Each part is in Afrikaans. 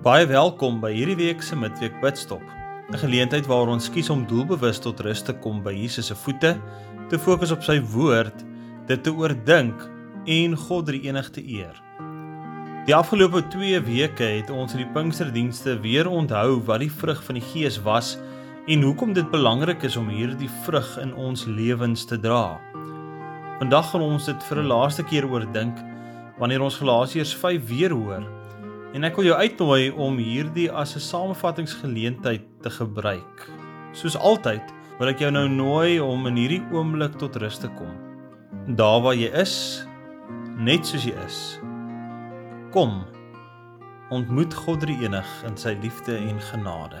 Baie welkom by hierdie week se midweek bidstop. 'n Geleentheid waar ons kies om doelbewus tot rus te kom by Jesus se voete, te fokus op sy woord, dit te oordink en God die enigste eer. Die afgelope 2 weke het ons in die Pinksterdienste weer onthou wat die vrug van die Gees was en hoekom dit belangrik is om hierdie vrug in ons lewens te dra. Vandag gaan ons dit vir 'n laaste keer oordink wanneer ons Galasiërs 5 weer hoor En ek wil jou uitnooi om hierdie as 'n samevattingsgeleentheid te gebruik. Soos altyd, wil ek jou nou nooi om in hierdie oomblik tot rus te kom. Daar waar jy is, net soos jy is. Kom. Ontmoet God die enig in sy liefde en genade.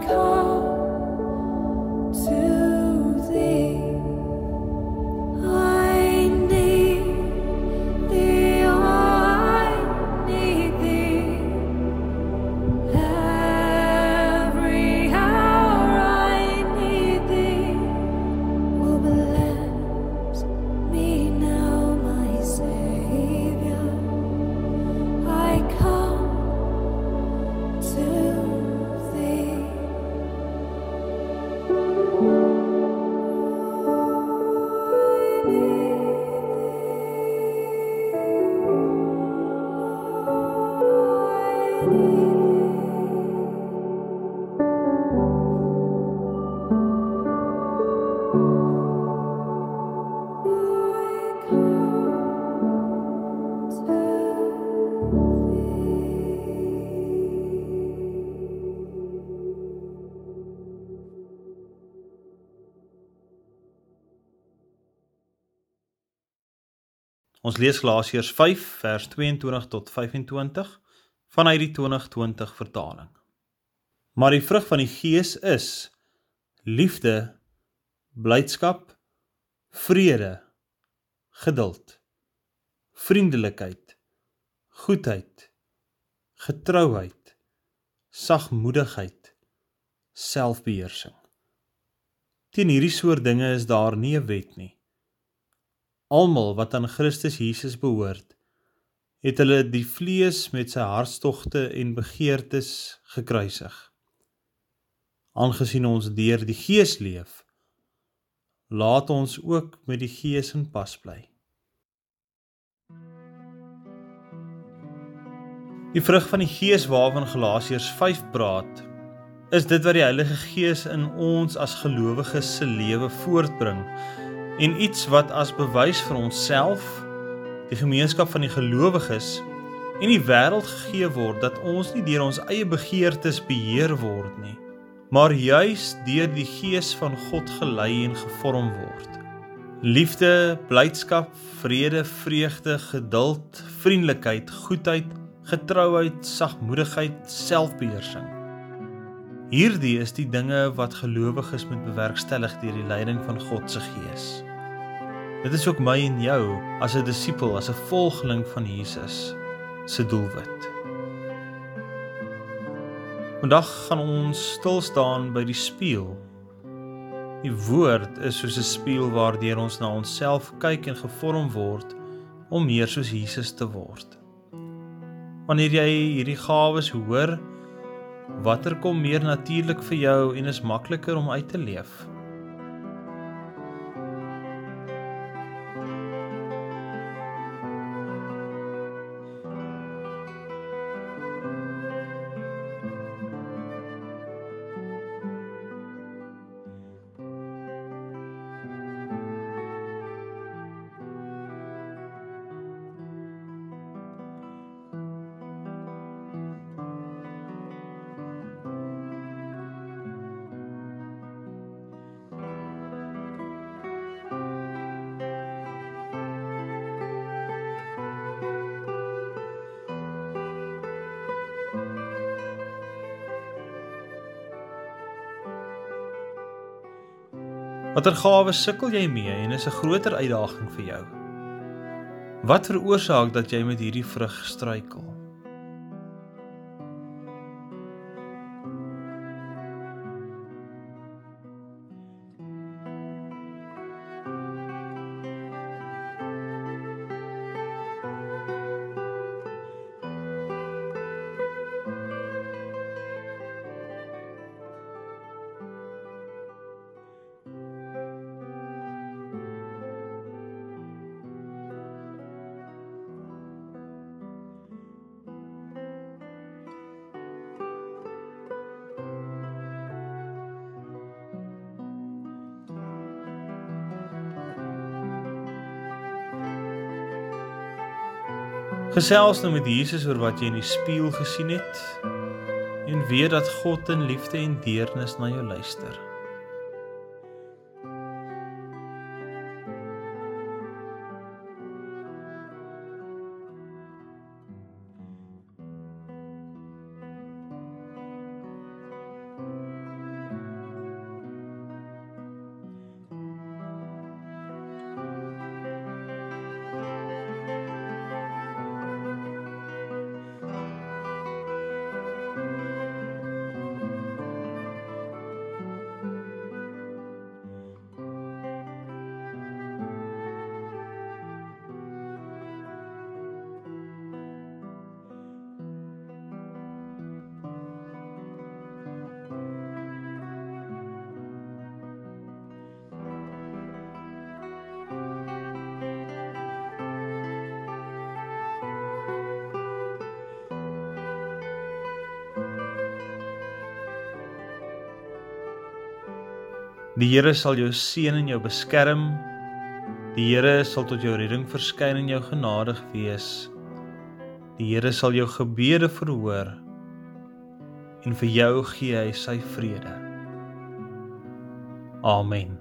become Ons lees Galasiërs 5 vers 22 tot 25 vanuit die 2020 vertaling. Maar die vrug van die Gees is liefde, blydskap, vrede, geduld, vriendelikheid, goedheid, getrouheid, sagmoedigheid, selfbeheersing. Teen hierdie soort dinge is daar nie 'n wet nie almal wat aan Christus Jesus behoort, het hulle die vlees met sy hartstogte en begeertes gekruisig. Aangesien ons deur die Gees leef, laat ons ook met die Gees in pas bly. Die vrug van die Gees waarvan Galasiërs 5 praat, is dit wat die Heilige Gees in ons as gelowiges se lewe voortbring en iets wat as bewys vir onsself, die gemeenskap van die gelowiges en die wêreld gegee word dat ons nie deur ons eie begeertes beheer word nie, maar juis deur die Gees van God gelei en gevorm word. Liefde, blydskap, vrede, vreugde, geduld, vriendelikheid, goedheid, getrouheid, sagmoedigheid, selfbeheersing. Hierdie is die dinge wat gelowiges moet bewerkstellig deur die leiding van God se Gees. Dit is ook my en jou as 'n disipel, as 'n volgeling van Jesus se doelwit. Vandag gaan ons stil staan by die spieël. Die woord is soos 'n spieël waardeur ons na onsself kyk en gevorm word om meer soos Jesus te word. Wanneer jy hierdie gawes hoor, watter kom meer natuurlik vir jou en is makliker om uit te leef? Watter gawes sukkel jy mee en is 'n groter uitdaging vir jou? Wat veroorsaak dat jy met hierdie vrug struikel? Gesels nou met Jesus oor wat jy in die spieël gesien het en weet dat God in liefde en deernis na jou luister. Die Here sal jou seën en jou beskerm. Die Here sal tot jou redding verskyn en jou genadig wees. Die Here sal jou gebede verhoor en vir jou gee hy sy vrede. Amen.